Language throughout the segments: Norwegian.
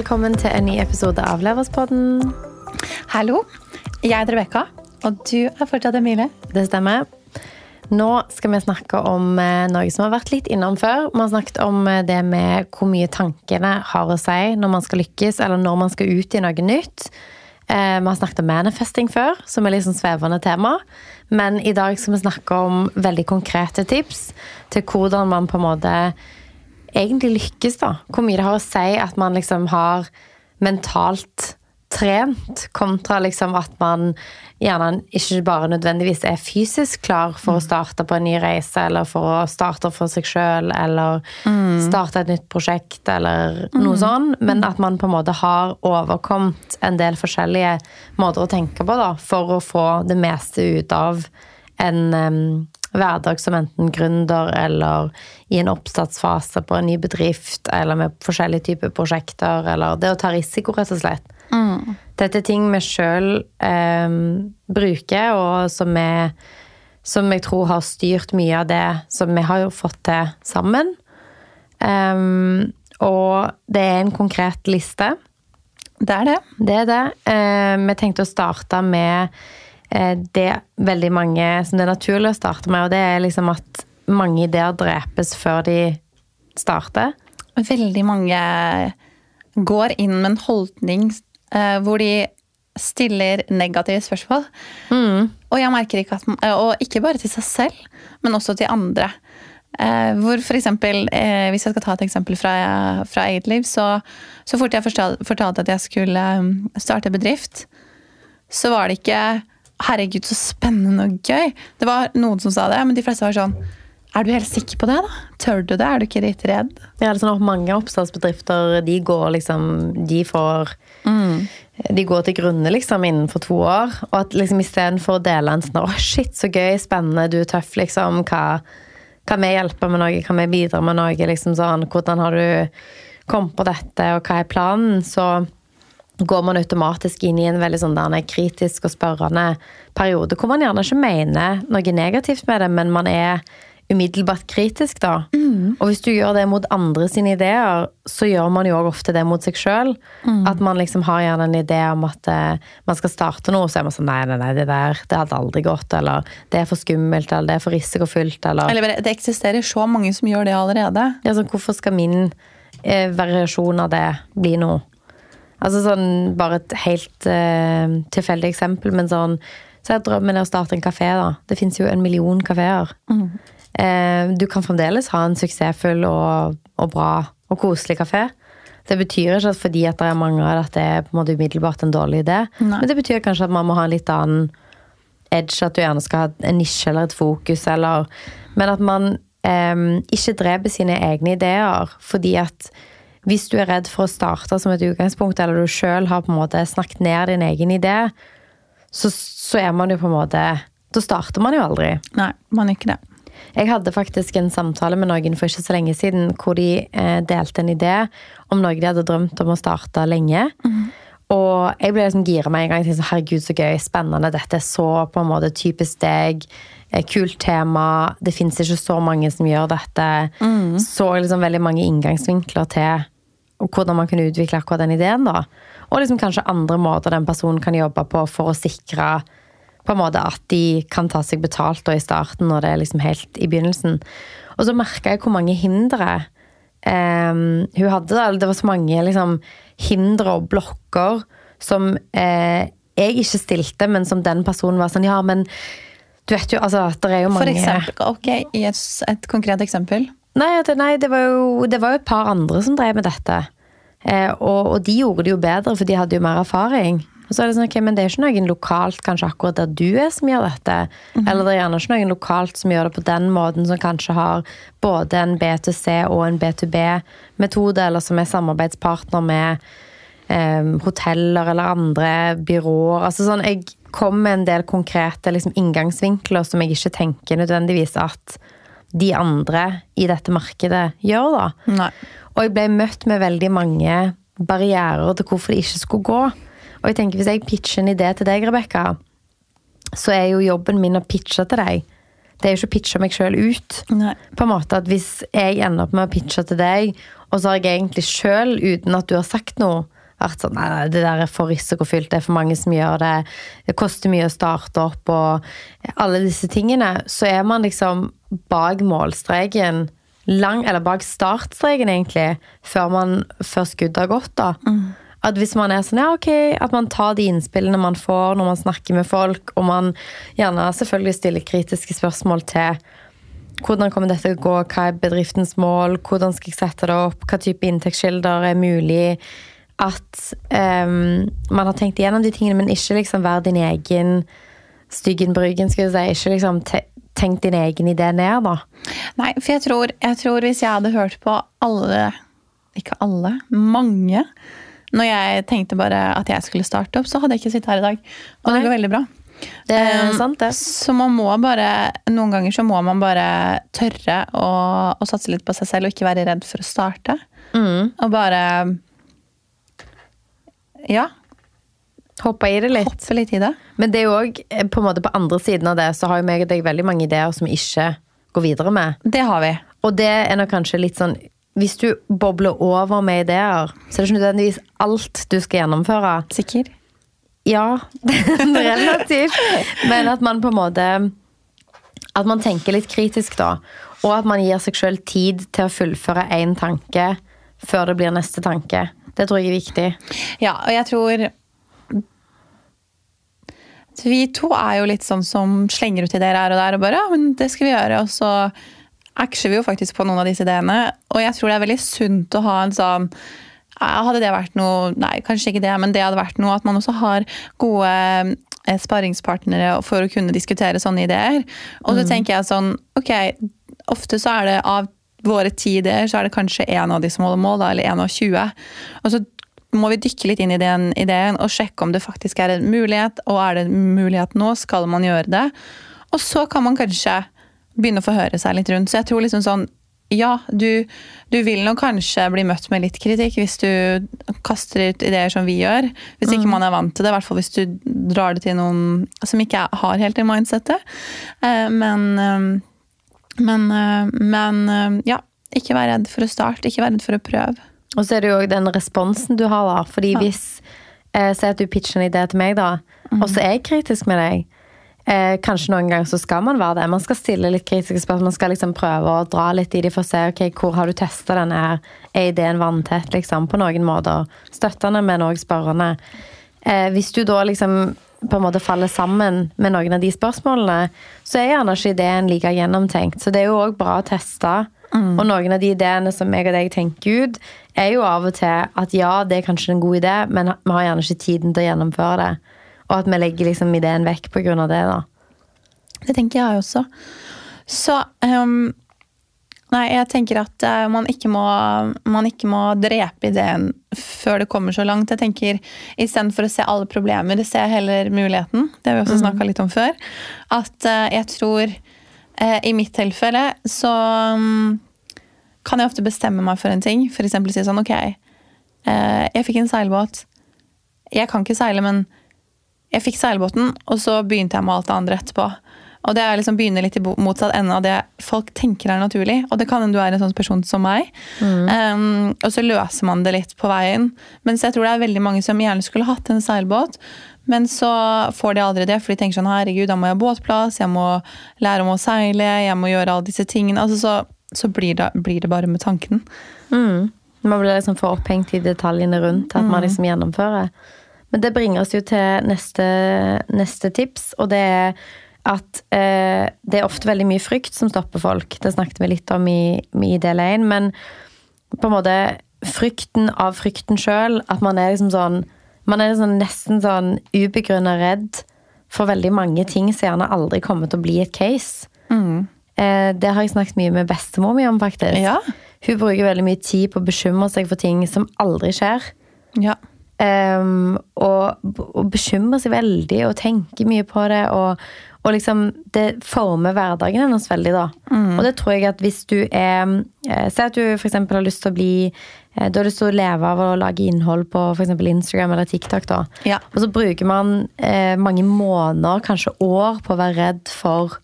velkommen til en ny episode av Leverspodden. Hallo, jeg heter Rebekka, og du er fortsatt Emilie. Det stemmer. Nå skal vi snakke om eh, noe som har vært litt innom før. Vi har snakket om eh, det med hvor mye tankene har å si når man skal lykkes, eller når man skal ut i noe nytt. Eh, vi har snakket om manifesting før, som er sånn svevende tema. Men i dag skal vi snakke om veldig konkrete tips til hvordan man på en måte egentlig lykkes, da. Hvor mye det har å si at man liksom har mentalt trent, kontra liksom at man gjerne ikke bare nødvendigvis er fysisk klar for å starte på en ny reise, eller for å starte for seg sjøl, eller mm. starte et nytt prosjekt, eller noe mm. sånn, men at man på en måte har overkommet en del forskjellige måter å tenke på, da, for å få det meste ut av en hverdag som enten gründer eller i en oppstartsfase på en ny bedrift, eller med forskjellige typer prosjekter, eller det å ta risiko, rett og slett. Mm. Dette er ting vi sjøl eh, bruker, og som, er, som jeg tror har styrt mye av det som vi har jo fått til sammen. Um, og det er en konkret liste. Det er det. Det er det. Eh, vi tenkte å starte med det veldig mange som det er naturlig å starte med, og det er liksom at mange ideer drepes før de starter. Veldig mange går inn med en holdning eh, hvor de stiller negative spørsmål. Mm. Og jeg merker ikke at eh, Og ikke bare til seg selv, men også til andre. hvor for eksempel, Hvis jeg skal ta et eksempel fra, fra eget liv, så, så fort jeg fortalte at jeg skulle starte bedrift, så var det ikke Herregud, så spennende og gøy. Det var noen som sa det, men de fleste var sånn Er du helt sikker på det, da? Tør du det? Er du ikke litt redd? Ja, det er sånn at Mange oppstartsbedrifter de går liksom De får mm. De går til grunne liksom innenfor to år. Og at liksom istedenfor å dele en sånn Å, shit, så gøy, spennende, du er tøff, liksom. Hva Kan vi hjelpe med noe? Kan vi bidra med noe? Liksom sånn Hvordan har du kommet på dette, og hva er planen? Så går man automatisk inn i en veldig sånn der, kritisk og spørrende periode, hvor man gjerne ikke mener noe negativt med det, men man er umiddelbart kritisk, da. Mm. Og hvis du gjør det mot andre sine ideer, så gjør man jo òg ofte det mot seg sjøl. Mm. At man liksom har gjerne en idé om at uh, man skal starte noe, så er man sånn nei, nei, nei, det der det hadde aldri gått, eller det er for skummelt, eller det er for risikofylt, eller Eller det eksisterer så mange som gjør det allerede. Ja, så hvorfor skal min uh, variasjon av det bli noe? Altså sånn, Bare et helt uh, tilfeldig eksempel, men sånn Så er drømmen å starte en kafé, da. Det fins jo en million kafeer. Mm. Uh, du kan fremdeles ha en suksessfull og, og, bra og koselig kafé. Det betyr ikke at fordi at det er mange av det, at det er på en måte umiddelbart en dårlig idé. Nei. Men det betyr kanskje at man må ha en litt annen edge, at du gjerne skal ha en nisje eller et fokus, eller Men at man um, ikke dreper sine egne ideer fordi at hvis du er redd for å starte som et utgangspunkt, eller du sjøl har på en måte snakket ned din egen idé, så, så, er man jo på en måte Da starter man jo aldri. Nei, man er ikke det. Jeg hadde faktisk en samtale med noen for ikke så lenge siden hvor de eh, delte en idé om noe de hadde drømt om å starte lenge. Mm. Og jeg ble liksom gira med en gang. Tenkte, Herregud, så gøy, spennende. Dette er så på en måte typisk deg. Eh, kult tema. Det fins ikke så mange som gjør dette. Mm. Så liksom veldig mange inngangsvinkler til hvordan man kunne utvikle akkurat den ideen. da. Og liksom kanskje andre måter den personen kan jobbe på for å sikre på en måte at de kan ta seg betalt da i starten, når det er liksom helt i begynnelsen. Og så merka jeg hvor mange hindre um, hun hadde. Det var så mange liksom, hindre og blokker som uh, jeg ikke stilte, men som den personen var sånn Ja, men du vet jo, altså, det er jo mange For eksempel, ok, i et, et konkret eksempel? Nei, det, nei det, var jo, det, var jo, et par andre som drev med dette. Eh, og, og, de gjorde det jo bedre, for de hadde jo mer erfaring. Og så er det sånn, ok, Men det er ikke noen lokalt kanskje akkurat der du er som gjør dette. Mm -hmm. Eller det er gjerne ikke noen lokalt som gjør det på den måten, som kanskje har både en B2C og en B2B-metode, eller som er samarbeidspartner med eh, hoteller eller andre byråer. altså sånn, Jeg kom med en del konkrete liksom, inngangsvinkler som jeg ikke tenker nødvendigvis at de andre i dette markedet gjør, da. Nei. Og jeg ble møtt med veldig mange barrierer til hvorfor det ikke skulle gå. Og jeg tenker, hvis jeg pitcher en idé til deg, Rebekka, så er jo jobben min å pitche til deg. det er jo ikke å pitche meg sjøl ut. Nei. På en måte at Hvis jeg ender opp med å pitche til deg, og så har jeg egentlig sjøl, uten at du har sagt noe, vært sånn Nei, det der er for risikofylt, det er for mange som gjør det, det koster mye å starte opp, og alle disse tingene, så er man liksom bak målstreken lang, eller bak startstreken, egentlig, før, man, før skuddet har gått. da. At hvis man er sånn, ja ok, at man tar de innspillene man får når man snakker med folk, og man gjerne selvfølgelig stiller kritiske spørsmål til hvordan kommer dette til å gå, hva er bedriftens mål, hvordan skal jeg sette det opp, hva type inntektskilder er mulig. At um, man har tenkt igjennom de tingene, men ikke liksom være din egen styggen bryggen, skal jeg si. Ikke liksom te tenkt din egen idé ned, da. Nei, for jeg tror, jeg tror hvis jeg hadde hørt på alle, ikke alle, mange, når jeg tenkte bare at jeg skulle starte opp, så hadde jeg ikke sittet her i dag. Og det Nei. går veldig bra. Det er Um, sant, det. Så man må bare, noen ganger så må man bare tørre å, å satse litt på seg selv og ikke være redd for å starte. Mm. Og bare Ja, Hoppe i det litt. hoppe litt i det. Men det er jo òg på på andre siden av det, så har jo meg og deg veldig mange ideer som vi ikke går videre med. Det har vi. Og det er nok kanskje litt sånn Hvis du bobler over med ideer, så er det ikke nødvendigvis alt du skal gjennomføre. Sikker? Ja, relativt. Men at man på en måte At man tenker litt kritisk, da. Og at man gir seg sjøl tid til å fullføre én tanke før det blir neste tanke. Det tror jeg er viktig. Ja, og jeg tror Vi to er jo litt sånn som slenger ut ideer her og der og bare ja, men det skal vi gjøre. Og så aksjer vi jo faktisk på noen av disse ideene. Og jeg tror det er veldig sunt å ha en sånn Hadde det vært noe Nei, kanskje ikke det, men det hadde vært noe at man også har gode eh, sparringspartnere for å kunne diskutere sånne ideer. Og så tenker jeg sånn Ok, ofte så er det av våre ti ideer, så er det kanskje én av de som holder mål, da, eller én av 20. Og så må vi dykke litt inn i den ideen og sjekke om det faktisk er en mulighet. Og er det en mulighet nå, skal man gjøre det. Og så kan man kanskje begynne å forhøre seg litt rundt. Så jeg tror liksom sånn ja, du, du vil nok kanskje bli møtt med litt kritikk hvis du kaster ut ideer som vi gjør. Hvis ikke man er vant til det, i hvert fall hvis du drar det til noen som ikke har helt det mindsettet. Eh, Men, eh, men, eh, men eh, ja, ikke vær redd for å starte, ikke vær redd for å prøve. Og så er det jo òg den responsen du har, da. Fordi Ja. hvis eh, Si at du pitcher en idé til meg, da, og så er jeg kritisk med deg. Eh, kanskje noen ganger så skal man være det. Man skal stille litt kritiske spørsmål. Man skal liksom prøve å dra litt i det for å se ok, hvor har du testa denne her. Er ideen vanntett, liksom, på noen måter? Støttende, men òg spørrende. Eh, hvis du da liksom på en måte faller sammen med noen av de spørsmålene, så er gjerne ikke ideen like gjennomtenkt. Så det er jo òg bra å teste. Og noen av de ideene som jeg og deg tenker ut, er jo av og til at ja, det er kanskje en god idé, men vi har gjerne ikke tiden til å gjennomføre det. Og at vi legger liksom ideen vekk av det, da. Det tenker jeg også. Så ehm, Nei, jeg tenker at eh, man, ikke må, man ikke må drepe ideen før det kommer så langt. Jeg tenker Istedenfor å se alle problemer, ser jeg heller muligheten. Det har vi også snakka litt om før. At eh, jeg tror eh, I mitt tilfelle så mm, kan jeg ofte bestemme meg for en ting. F.eks. si sånn Ok, jeg fikk en seilbåt. Jeg kan ikke seile, men jeg fikk seilbåten, og så begynte jeg med alt det andre etterpå. Og det er liksom begynne litt i motsatt ende av det folk tenker er naturlig. Og det kan hende du er en sånn person som meg. Um, og så løser man det litt på veien. Mens jeg tror det er veldig mange som gjerne skulle hatt en seilbåt, men så får de aldri det, for de tenker sånn herregud, da må jeg ha båtplass, jeg må lære om å seile, jeg må gjøre alle disse tingene. Altså så, så blir, det, blir det bare med tanken. Mm. Man blir liksom for opphengt i detaljene rundt at man liksom gjennomfører. Men det bringer oss jo til neste, neste tips, og det er at eh, det er ofte veldig mye frykt som stopper folk. Det snakket vi litt om i, i del 1, men på en måte frykten av frykten sjøl, at man er liksom sånn Man er liksom nesten sånn ubegrunna redd for veldig mange ting som gjerne aldri kommer til å bli et case. Eh, det har jeg snakket mye med bestemor mi om, faktisk. Ja. Hun bruker veldig mye tid på å bekymre seg for ting som aldri skjer. Ja. Um, og, og bekymrer seg veldig og tenker mye på det. Og, og liksom det former hverdagen hennes veldig, da. Og det tror jeg at hvis du er eh, Si at du f.eks. har lyst til å bli eh, Du har lyst til å leve av å lage innhold på f.eks. Instagram eller TikTok, da. Ja. Og så bruker man eh, mange måneder, kanskje år, på å være redd for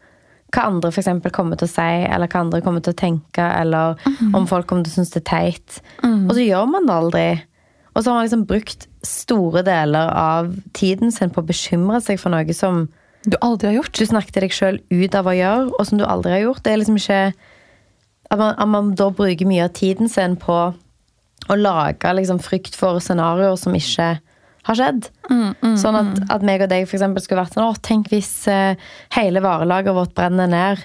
hva andre for eksempel kommer til å si, eller hva andre kommer til å tenke, eller om folk kommer til å synes det er teit. Og så gjør man det aldri. Og så har man liksom brukt store deler av tiden sin på å bekymre seg for noe som Du aldri har gjort. du snakket deg sjøl ut av å gjøre, og som du aldri har gjort. Det er liksom ikke At man, at man da bruker mye av tiden sin på å lage liksom frykt for scenarioer som ikke har skjedd. sånn at, at meg og deg for eksempel skulle vært sånn Å, tenk hvis uh, hele varelageret vårt brenner ned.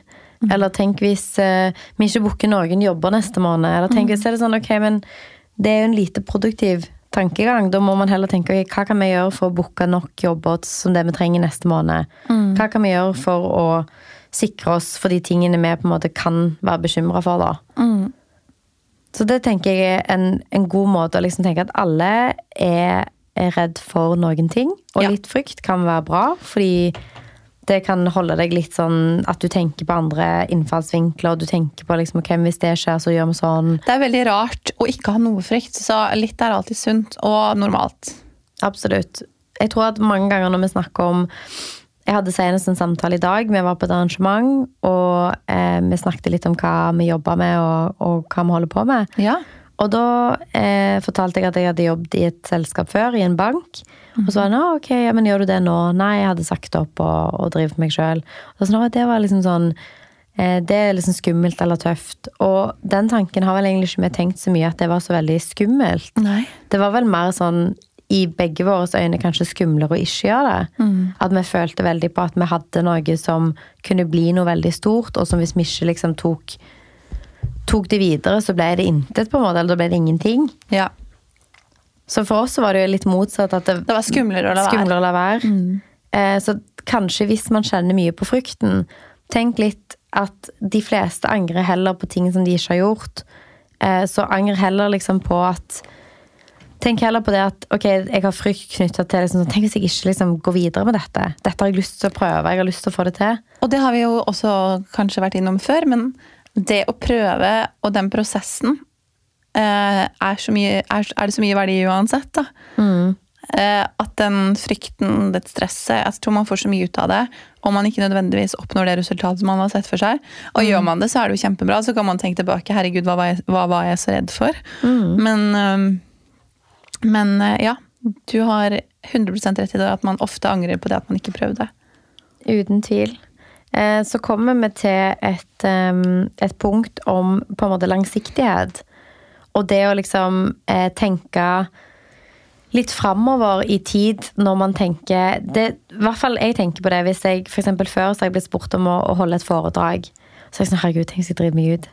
Eller tenk hvis uh, vi ikke booker noen jobber neste måned. Eller tenk hvis det er sånn, ok, men det er jo en lite produktiv tankegang. Da må man heller tenke okay, hva kan vi gjøre for å booke nok jobber som det vi trenger neste måned. Hva kan vi gjøre for å sikre oss for de tingene vi på en måte kan være bekymra for. da. Så det tenker jeg er en, en god måte å liksom tenke at alle er, er redd for noen ting. Og Ja. litt frykt kan være bra, fordi det kan holde deg litt sånn at du tenker på andre innfallsvinkler. Du tenker på liksom, ok, hvis det skjer, så gjør vi sånn. Det er veldig rart å ikke ha noe frykt, så litt er alltid sunt og normalt. Absolutt. Jeg tror at mange ganger når vi snakker om Jeg hadde senest en samtale i dag. Vi var på et arrangement, og eh, vi snakket litt om hva vi jobber med, og, og hva vi holder på med. Ja. Og da eh, fortalte jeg at jeg hadde jobbet i et selskap før, i en bank. Og så var han ah, ok, ja, men gjør du det nå? Nei, jeg hadde sagt opp og, og driver for meg sjøl. Det var liksom sånn eh, Det er liksom skummelt eller tøft. Og den tanken har vel egentlig ikke vi tenkt så mye at det var så veldig skummelt. Nei. Det var vel mer sånn i begge våre øyne kanskje skumlere å ikke gjøre det. At vi følte veldig på at vi hadde noe som kunne bli noe veldig stort, og som hvis vi ikke liksom tok, tok det videre, så ble det intet, på en måte, eller da ble det ingenting. Ja. Så for oss var det jo litt motsatt. at Det, Det var skumlere å la være. å la være. Eh, Så kanskje hvis man kjenner mye på frykten, tenk litt at de fleste angrer heller på ting som de ikke har gjort. Eh, Så angrer heller liksom på at Tenk heller på det at ok, jeg har frykt knytta til liksom, Tenk hvis jeg ikke liksom går videre med dette. Dette har jeg lyst til å prøve. Jeg har lyst til å få det til. Og det har vi jo også kanskje vært innom før, men det å prøve og den prosessen eh, er, så mye, er, er det så mye verdi uansett, da. Eh, at den frykten, det stresset Jeg tror man får så mye ut av det. Om man ikke nødvendigvis oppnår det resultatet man har sett for seg. Og gjør man det, så er det jo kjempebra. Så kan man tenke tilbake herregud, hva var jeg, hva var jeg så redd for? Men, eh, men eh, ja, du har 100 rett i det at man ofte angrer på det at man ikke prøvde. Uten tvil. Eh, Så kommer vi til et, et punkt om på en måte langsiktighet. Og det å liksom eh, tenke litt framover i tid når man tenker det, I hvert fall jeg tenker på det hvis jeg for før så har jeg blitt spurt om å, å holde et foredrag. Så er jeg sånn, herregud, tenk hvis jeg driver meg ut.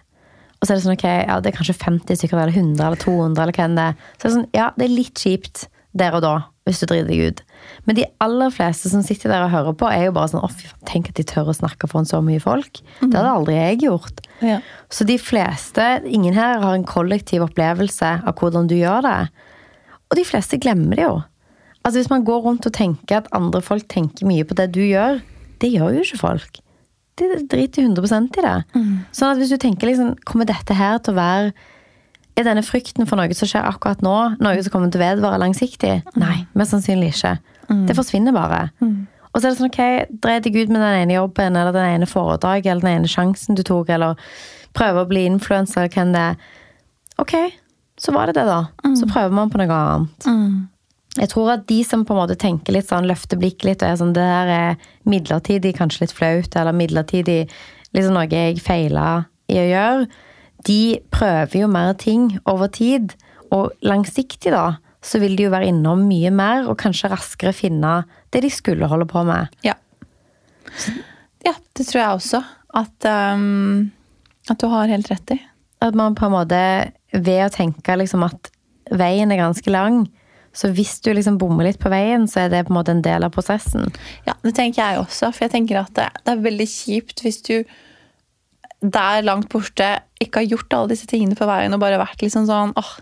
Og så er det sånn, ok, ja, det er kanskje 50 stykker, eller 100 eller 200, eller hva enn det er. Så er det sånn, ja, det er litt kjipt der og da, hvis du driter deg ut. Men de aller fleste som sitter der og hører på, er jo bare sånn, å tenk at de tør å snakke foran så mye folk. Det hadde aldri jeg gjort. Ja. Så de fleste, ingen her har en kollektiv opplevelse av hvordan du gjør det. Og de fleste glemmer det jo. Altså Hvis man går rundt og tenker at andre folk tenker mye på det du gjør, det gjør jo ikke folk. De driter 100 i det. Sånn at hvis du tenker liksom, kommer dette her til å være Er denne frykten for noe som skjer akkurat nå, noe som kommer til å vedvare langsiktig? Nei, mest sannsynlig ikke. Det forsvinner bare. Og så er det sånn, ok, Dre deg ut med den ene jobben, eller den ene foredraget, eller den ene sjansen du tok, eller prøve å bli influenser, hva det er. Ok, så var det det, da. Så prøver man på noe annet. Jeg tror at de som på en måte tenker litt sånn, løfter blikket litt og er sånn Det der er midlertidig, kanskje litt flaut, eller midlertidig liksom noe jeg feila i å gjøre. De prøver jo mer ting over tid. Og langsiktig, da, så vil de jo være innom mye mer, og kanskje raskere finne det de skulle holde på med. Ja. ja, det tror jeg også. At, um, at du har helt rett i. At man på en måte, ved å tenke liksom at veien er ganske lang, så hvis du liksom bommer litt på veien, så er det på en måte en del av prosessen. Ja, det tenker jeg også. For jeg tenker at det, det er veldig kjipt hvis du der langt borte ikke har gjort alle disse tingene på veien og bare vært liksom sånn åh,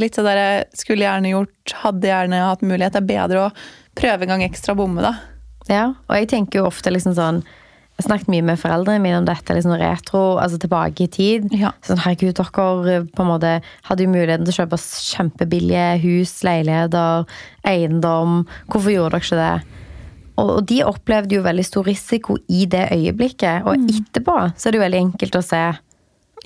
litt sånn der, skulle gjerne gjort, hadde gjerne hatt mulighet. Det er bedre å prøve en gang ekstra og bomme, da. Ja, og jeg tenker jo ofte liksom sånn Jeg har snakket mye med foreldrene mine om dette, liksom retro, altså tilbake i tid. Ja. Sånn, herregud, dere på en måte hadde jo muligheten til å kjøpe kjempebillige hus, leiligheter, eiendom. Hvorfor gjorde dere ikke det? Og, de opplevde jo veldig stor risiko i det øyeblikket. Og etterpå så er det jo veldig enkelt å se.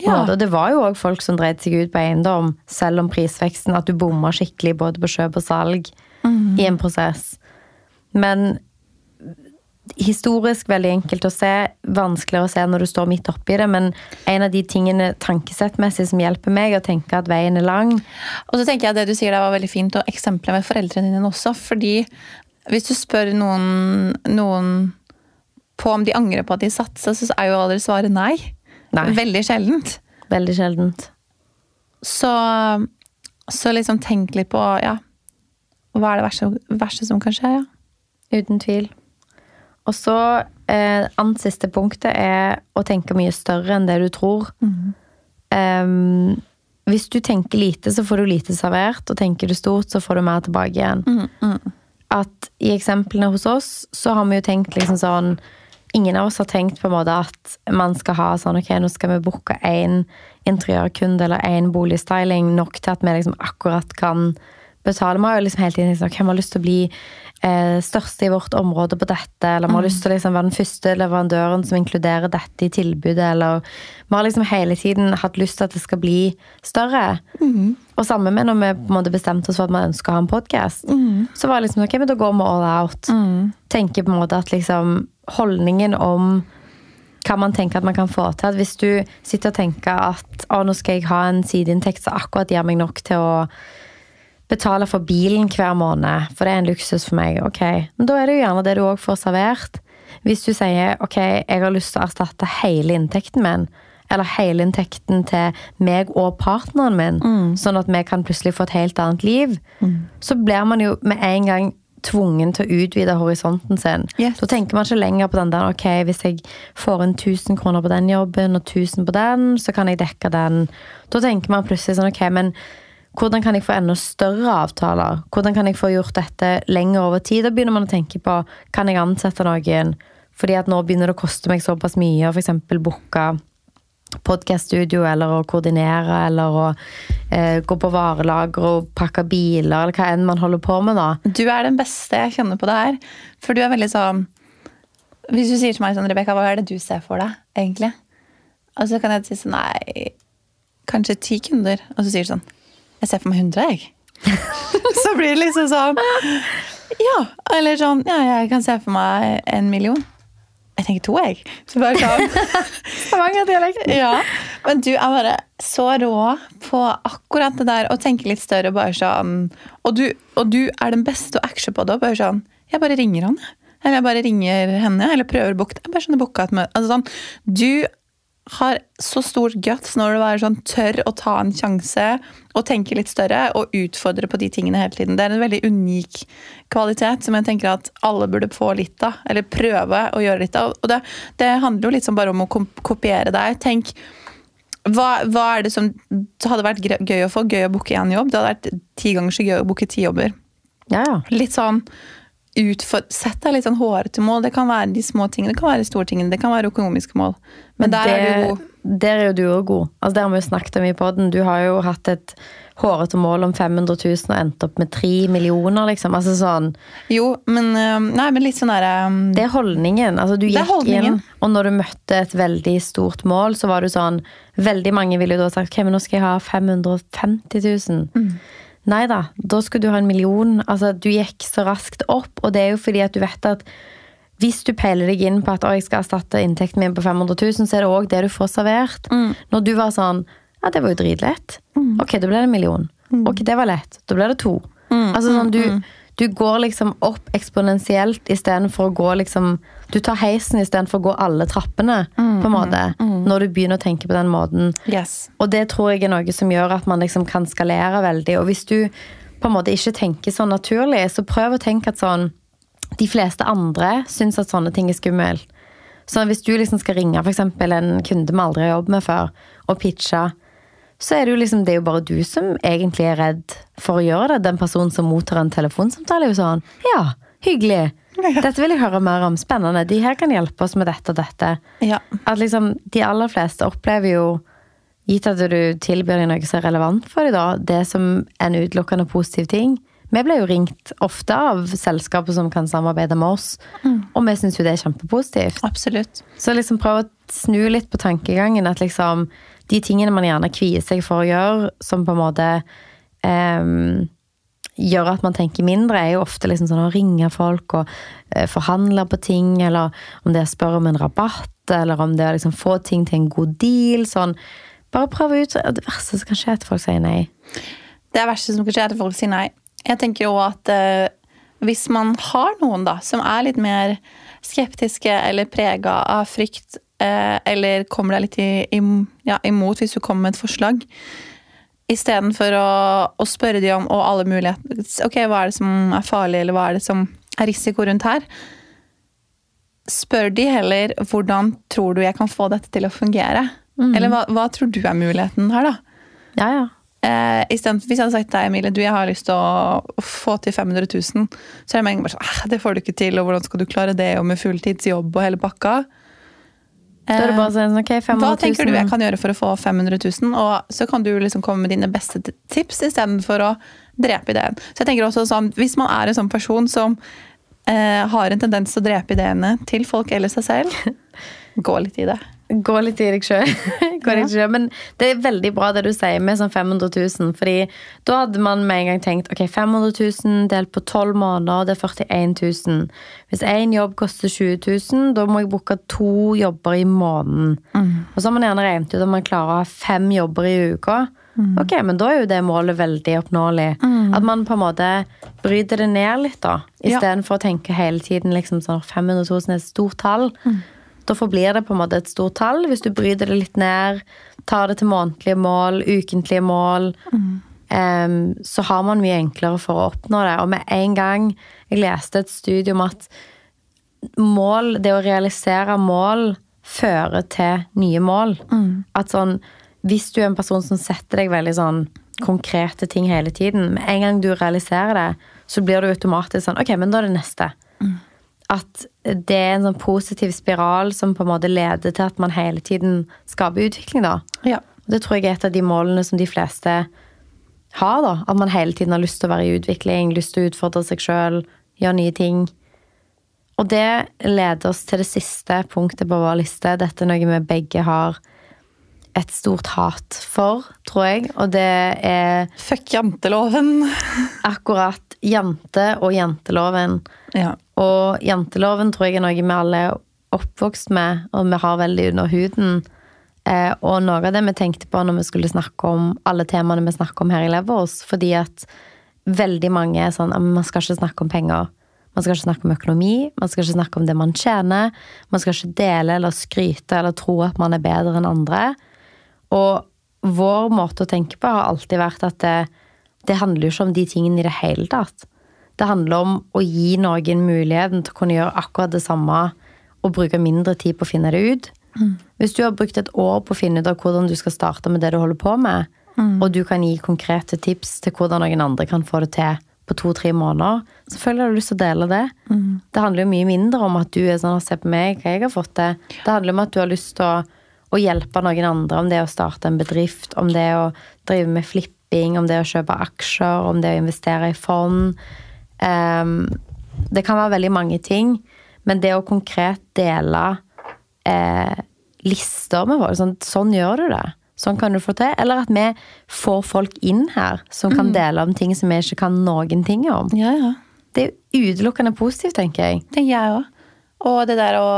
Ja. Og det var jo òg folk som dreide seg ut på eiendom, selv om prisveksten, at du bomma skikkelig både på kjøp og salg i en prosess. Men historisk veldig enkelt å se, vanskeligere å se når du står midt oppi det. Men en av de tingene tankesettmessig som hjelper meg, er å tenke at veien er lang. Og så tenker jeg at det du sier der var veldig fint, og eksempler med foreldrene dine også. Fordi hvis du spør noen, noen på om de angrer på at de satsa, så er jo aldri svaret nei. Nei. Veldig sjeldent. Veldig sjeldent. Så, så liksom tenk litt på ja, hva er det verste, verste som kan skje. ja. Uten tvil. Og så eh, Annet siste punktet er å tenke mye større enn det du tror. Em, hvis du tenker lite, så får du lite servert, og tenker du stort, så får du mer tilbake igjen. At i eksemplene hos oss, så har vi jo tenkt liksom sånn Ingen av oss har tenkt på en måte at man skal ha sånn Ok, nå skal vi booke én interiørkunde eller én boligstyling nok til at vi liksom akkurat kan betale. Vi har jo liksom hele tiden liksom, hvem har lyst til å bli eh, største i vårt område på dette, eller vi har lyst til å liksom være den første leverandøren som inkluderer dette i tilbudet, eller Vi har liksom hele tiden hatt lyst til at det skal bli større. Og samme med når vi på en måte bestemte oss for at vi ønsker å ha en podkast. Så var det liksom ok, men da går vi all out. Tenker på en måte at liksom holdningen om hva man tenker at man kan få til. At hvis du sitter og tenker at å, nå skal jeg ha en sideinntekt som akkurat gir meg nok til å betale for bilen hver måned, for det er en luksus for meg, ok. Men da er det jo gjerne det du òg får servert. Hvis du sier ok, jeg har lyst til å erstatte hele inntekten min, eller hele inntekten til meg og partneren min, sånn at vi kan plutselig få et helt annet liv, så blir man jo med en gang tvungen til å utvide horisonten sin. Yes. Da tenker man ikke lenger på den der ok, hvis jeg får inn 1000 kroner på den jobben og 1000 på den, så kan jeg dekke den. Da tenker man plutselig sånn ok, men hvordan kan jeg få enda større avtaler? Hvordan kan jeg få gjort dette lenger over tid? Da begynner man å tenke på kan jeg ansette noen? Fordi at nå begynner det å koste meg såpass mye å f.eks. booke podkaststudio, eller å koordinere, eller å eh, gå på varelager og pakke biler, eller hva enn man holder på med, da. Du er den beste jeg kjenner på det her. For du er veldig sånn Hvis du sier til meg sånn, Rebekka, hva er det du ser for deg, egentlig? Og så kan jeg si sånn Nei, kanskje ti kunder. Og så sier du sånn Jeg ser for meg 100, jeg. så blir det liksom sånn Ja. Eller sånn Ja, jeg kan se for meg en million. Jeg tenker to, jeg. Så bare sånn Stavanger-dialekten. ja, men du er bare så rå på akkurat det der å tenke litt større. og bare sånn, Og du, og du er den beste å acte på det. Bare sånn, jeg bare ringer han. jeg. Eller jeg bare ringer henne, eller prøver å booke. Jeg bare sånn, booka et møte. Altså sånn, du har så stor guts når du er sånn tør å ta en sjanse og tenke litt større og utfordre på de tingene hele tiden. Det er en veldig unik kvalitet som jeg tenker at alle burde få litt av. Eller prøve å gjøre litt av. Og det, det handler jo sånn bare om å kopiere deg. Tenk, hva, hva er det som hadde vært gøy å få? Gøy å booke én jobb? Det hadde vært ti ganger så gøy å booke ti jobber. Ja, ja. Litt sånn utfor, Sett deg litt sånn hårete mål. Det kan være de små tingene, det kan være de store tingene, det kan være økonomiske mål. Men der er du god. Der er jo du òg god. Altså, der har vi jo snakket om i poden. Du har jo hatt et hårete mål om 500 000 og endt opp med 3 millioner, liksom. Altså sånn Jo, men, øh, nei, men litt sånn derre um, Det er holdningen. Altså, du gikk inn, og når du møtte et veldig stort mål, så var du sånn Veldig mange ville jo da sagt ok, men nå skal jeg ha 550 000. Mm. Nei da, da skulle du ha en million. Altså, du gikk så raskt opp, og det er jo fordi at du vet at hvis du peiler deg inn på at «Å, jeg skal erstatte inntekten min på 500 000, så er det òg det du får servert. Mm. Når du var sånn Ja, det var jo dritlett. Ok, da ble det en million. Mm. Ok, det var lett. Da ble det to. Altså sånn, du, du går liksom opp eksponentielt istedenfor å gå liksom Du tar heisen istedenfor å gå alle trappene, Mm, på en måte. Når du begynner å tenke på den måten. Yes. Og det tror jeg er noe som gjør at man liksom kan skalere veldig. Og hvis du på en måte ikke tenker sånn naturlig, så prøv å tenke at sånn De fleste andre syns at sånne ting er skummelt. Så hvis du liksom skal ringe for eksempel en kunde vi aldri har jobbet med før, og pitche, så er det jo liksom Det er jo bare du som egentlig er redd for å gjøre det. Den personen som mottar en telefonsamtale, er jo sånn Ja, hyggelig. Dette vil jeg høre mer om. Spennende. De her kan hjelpe oss med dette og dette. Ja. At liksom de aller fleste opplever jo, gitt at du tilbyr dem noe som er relevant for dem, da, det som en utelukkende positiv ting. Vi blir jo ringt ofte av selskaper som kan samarbeide med oss, og vi syns jo det er kjempepositivt. Absolutt. Så liksom prøv å snu litt på tankegangen. At liksom de tingene man gjerne kvier seg for å gjøre, som på en måte em, gjør at man tenker mindre, er jo ofte liksom sånn å ringe folk og eh, forhandle på ting, eller om det er å spørre om en rabatt, eller om det er å liksom få ting til en god deal. Sånn. Bare prøve ut. Det verste som kan skje, er at folk sier nei. Det er verste som kan skje, er at folk sier nei. Jeg tenker jo at eh, hvis man har noen da, som er litt mer skeptiske eller prega av frykt, eh, eller kommer deg litt i, i, ja, imot hvis du kommer med et forslag, istedenfor å, å spørre de om og alle muligheter Ok, hva er det som er farlig, eller hva er det som er risiko rundt her? Spør de heller hvordan tror du jeg kan få dette til å fungere? Eller hva, hva tror du er muligheten her, da? Ja, ja. Eh, i stedet, hvis jeg hadde sagt til deg, Emilie, du, jeg har lyst til å få til 500 000, så er det med bare sånn, "Ah, det får du ikke til, og hvordan skal du klare det, og med fulltidsjobb og hele bakka. Da er det bare sånn, ok, 500 000. Hva tenker du jeg kan gjøre for å få 500 000? Og så kan du liksom komme med dine beste tips istedenfor å drepe ideen. Så jeg tenker også sånn, Hvis man er en sånn person som eh, har en tendens til å drepe ideene til folk eller seg selv, gå litt i det. Gå litt i deg sjøl. Men det er veldig bra det du sier med sånn 500 000. Fordi da hadde man med en gang tenkt ok, 500 000 delt på 12 måneder, det er 41 000. Hvis én jobb koster 20 000, da må jeg booke to jobber i måneden. Og så har man gjerne regnet ut at man klarer å ha fem jobber i uka. Ok, men da er jo det målet veldig oppnåelig. At man på en måte bryter det ned litt, da. Ja. For å tenke hele tiden liksom sånn 500 000 er et stort tall. Da forblir det på en måte et stort tall. Hvis du bryter det litt ned, tar det til månedlige mål, ukentlige mål, em, så har man mye enklere for å oppnå det. Og med en gang jeg leste et studie om at mål, det å realisere mål, fører til nye mål. At sånn, hvis du er en person som setter deg veldig sånn konkrete ting hele tiden, med en gang du realiserer det, så blir du automatisk sånn Ok, men da er det neste. At det er en sånn positiv spiral som på en måte leder til at man hele tiden skaper utvikling, da. Ja. Og Det tror jeg er et av de målene som de fleste har. da. At man hele tiden har lyst til å være i utvikling, lyst til å utfordre seg sjøl, gjøre nye ting. Og det leder oss til det siste punktet på vår liste. Dette er noe vi begge har et stort hat for, tror jeg. Og det er Fuck janteloven. akkurat jente- og janteloven. Ja. Og janteloven tror jeg er noe vi alle er oppvokst med, og vi har veldig under huden. Eh, og noe av det vi tenkte på når vi skulle snakke om alle temaene vi snakker om her i Levers, fordi at veldig mange er sånn at man skal ikke snakke om penger. Man skal ikke snakke om økonomi, man skal ikke snakke om det man tjener. Man skal ikke dele eller skryte eller tro at man er bedre enn andre. Og vår måte å tenke på har alltid vært at det, det handler jo ikke om de tingene i det hele tatt. Det handler om å gi noen muligheten til å kunne gjøre akkurat det samme og bruke mindre tid på å finne det ut. Hvis du har brukt et år på å finne ut av hvordan du skal starte med det du holder på med, og du kan gi konkrete tips til hvordan noen andre kan få det til på to-tre måneder, selvfølgelig har du lyst til å dele det. Det handler jo mye mindre om at du er sånn Se på meg, hva jeg har fått til. Det handler om at du har lyst til å, å hjelpe noen andre, om det å starte en bedrift, om det å drive med flipping, om det å kjøpe aksjer, om det å investere i fond. Ehm, det kan være veldig mange ting, men det å konkret dele eh, lister med folk, sånn, sånn gjør du det. Sånn kan du få til. Eller at vi får folk inn her som kan dele om ting som vi ikke kan noen ting om. ja, ja. Det er utelukkende positivt, tenker jeg. tenker jeg òg. Og det der å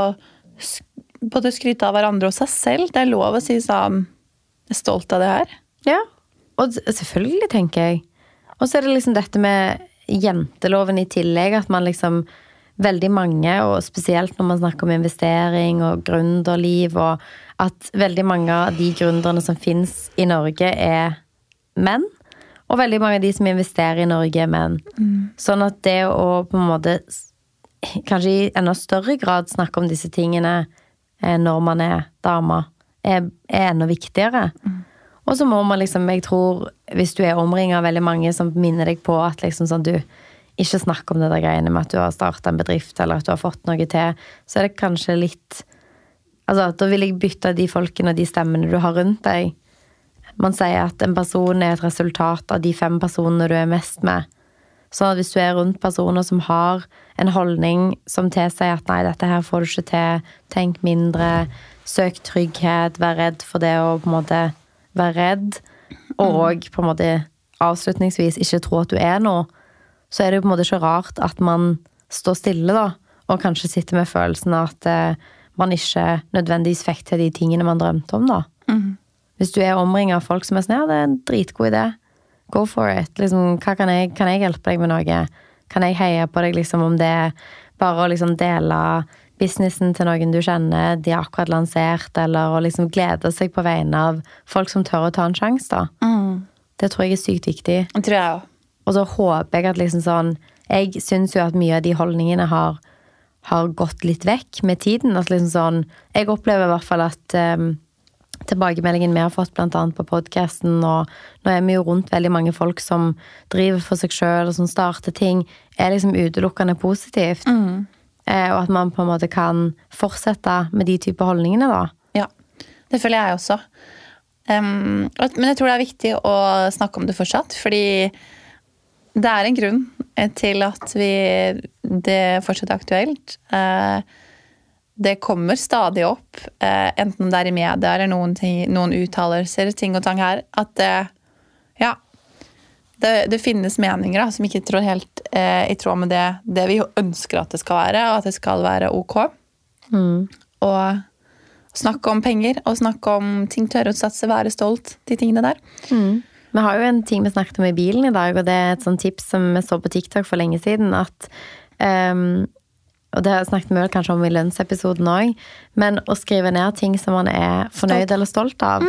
både skryte av hverandre og seg selv. Det er lov å si sånn Jeg er stolt av det her. Ja, og selvfølgelig, tenker jeg. Og så er det liksom dette med jenteloven i tillegg, at man liksom Veldig mange, og spesielt når man snakker om investering og gründerliv, og at veldig mange av de gründerne som fins i Norge, er menn. Og veldig mange av de som investerer i Norge, er menn. Sånn at det å på en måte kanskje i enda større grad snakke om disse tingene eh, når man er dame, er, er enda viktigere. Og så må man liksom, jeg tror, hvis du er omringa av veldig mange som minner deg på at liksom sånn, du ikke snakker om det der greiene med at du har starta en bedrift, eller at du har fått noe til, så er det kanskje litt Altså, da vil jeg bytte de folkene og de stemmene du har rundt deg. Man sier at en person er et resultat av de fem personene du er mest med. Så hvis du er rundt personer som har en holdning som tilsier at nei, dette her får du ikke til, tenk mindre, søk trygghet, vær redd for det å på en måte være redd, og på en måte avslutningsvis ikke tro at du er noe, så er det jo på en måte ikke rart at man står stille, da, og kanskje sitter med følelsen av at eh, man ikke nødvendigvis fikk til de tingene man drømte om, da. Hvis du er omringa av folk som er sånn ja, det er en dritgod idé, go for it. Liksom, hva kan jeg, kan jeg hjelpe deg med noe? Kan jeg heie på deg, liksom, om det er bare å liksom dele businessen til noen du kjenner, de har akkurat lansert, eller å liksom glede seg på vegne av folk som tør å ta en sjanse, da. Det tror jeg er sykt viktig. Det tror jeg også. Og så håper jeg at liksom sånn Jeg syns jo at mye av de holdningene har, har gått litt vekk med tiden. At liksom sånn Jeg opplever i hvert fall at um, tilbakemeldingen vi har fått blant annet på podkasten, og nå er vi jo rundt veldig mange folk som driver for seg sjøl, og som starter ting, er liksom utelukkende positivt. Eh, og at man på en måte kan fortsette med de type holdningene, da. Ja, det føler jeg også. Um, men jeg tror det er viktig å snakke om det fortsatt, fordi det er en grunn eh, til at vi, det fortsatt er aktuelt. Uh, det kommer stadig opp, uh, enten det er i media eller noen, ting, noen uttalelser, ting og tang her, at det, ja, det, det finnes meninger da, som ikke trår helt eh, i tråd med det, det vi ønsker at det skal være, og at det skal være ok. Og snakke om penger, og snakke om ting, tørre å satse, være stolt, de tingene der. Vi har jo en ting vi snakket om i bilen i dag, og det er et sånt tips som vi så på TikTok for lenge siden, at um, og det snakket vi kanskje om i lønnsepisoden òg, men å skrive ned ting som man er fornøyd eller stolt av.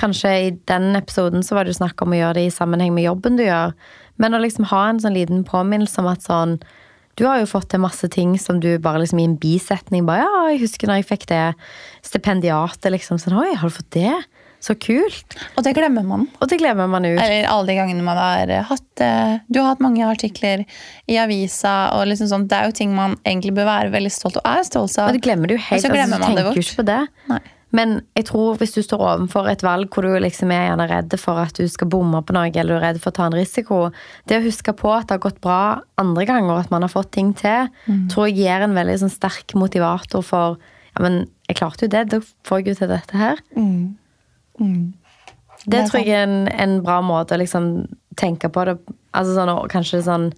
Kanskje i den episoden så var det jo snakk om å gjøre det i sammenheng med jobben du gjør, men å liksom ha en sånn liten påminnelse om at sånn Du har jo fått til masse ting som du bare liksom i en bisetning bare Ja, jeg husker når jeg fikk det stipendiatet, liksom. Sånn Oi, har du fått det? Så kult. Og det glemmer man. Og det glemmer man ut. Eller alle de gangene man har hatt det. Du har hatt mange artikler i avisa, og liksom sånn, Det er jo ting man egentlig bør være veldig stolt og er stolt av. Og det glemmer du Og helt. så glemmer altså, man det bort. ikke på det. Nei. Men jeg tror hvis du står overfor et valg hvor du liksom er gjerne redd for at du skal bomme på noe, eller du er redd for å ta en risiko, det å huske på at det har gått bra andre ganger, at man har fått ting til, Mm. tror jeg gir en veldig sånn sterk motivator for Ja, men jeg klarte jo det, da får jeg jo til dette her. Det Det er tror jeg er en, en bra måte å liksom tenke på det Altså sånn, og kanskje sånn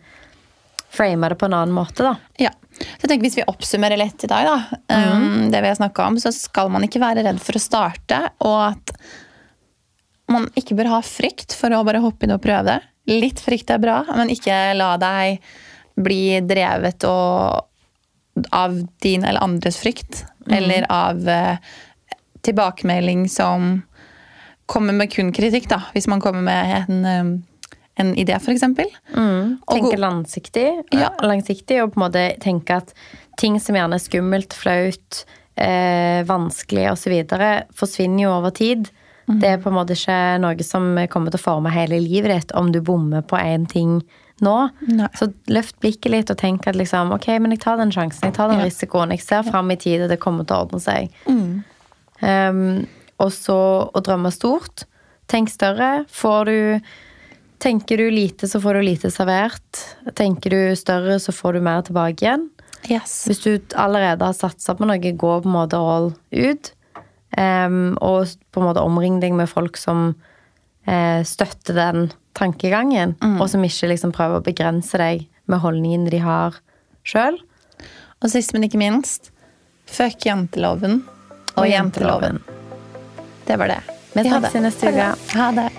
Frame det på en annen måte, da. Ja. Så jeg tenker Hvis vi oppsummerer litt i dag, da, um, det vi har snakket om, så skal man ikke være redd for å starte. Og at man ikke bør ha frykt for å bare hoppe inn og prøve. det. Litt frykt er bra, men ikke la deg bli drevet og, av din eller andres frykt. Eller av eh, tilbakemelding som kommer med kun kritikk, da. Hvis man kommer med en, um, en idé, f.eks. Mm. Tenke langsiktig, Ja. langsiktig, og på en måte tenke at ting som gjerne er skummelt, flaut, eh, vanskelig osv., forsvinner jo over tid. Mm. Det er på en måte ikke noe som kommer til å forme hele livet ditt om du bommer på én ting nå. Nei. Så løft blikket litt og tenk at liksom, ok, men jeg tar den sjansen, jeg tar den Ja. risikoen, jeg ser fram i tid, og det kommer til å ordne seg. Mm. Um, og så å drømme stort. Tenk større. Får du Tenker du lite, så får du lite servert. Tenker du større, så får du mer tilbake igjen. Yes. Hvis du allerede har satsa på noe, gå på en måte all ut. Um, og på en måte omring deg med folk som uh, støtter den tankegangen, og som ikke liksom prøver å begrense deg med holdningene de har sjøl. Og sist, men ikke minst, fuck janteloven og, Og jenteloven. Det var det. Vi snakkes i neste uke. Ha det.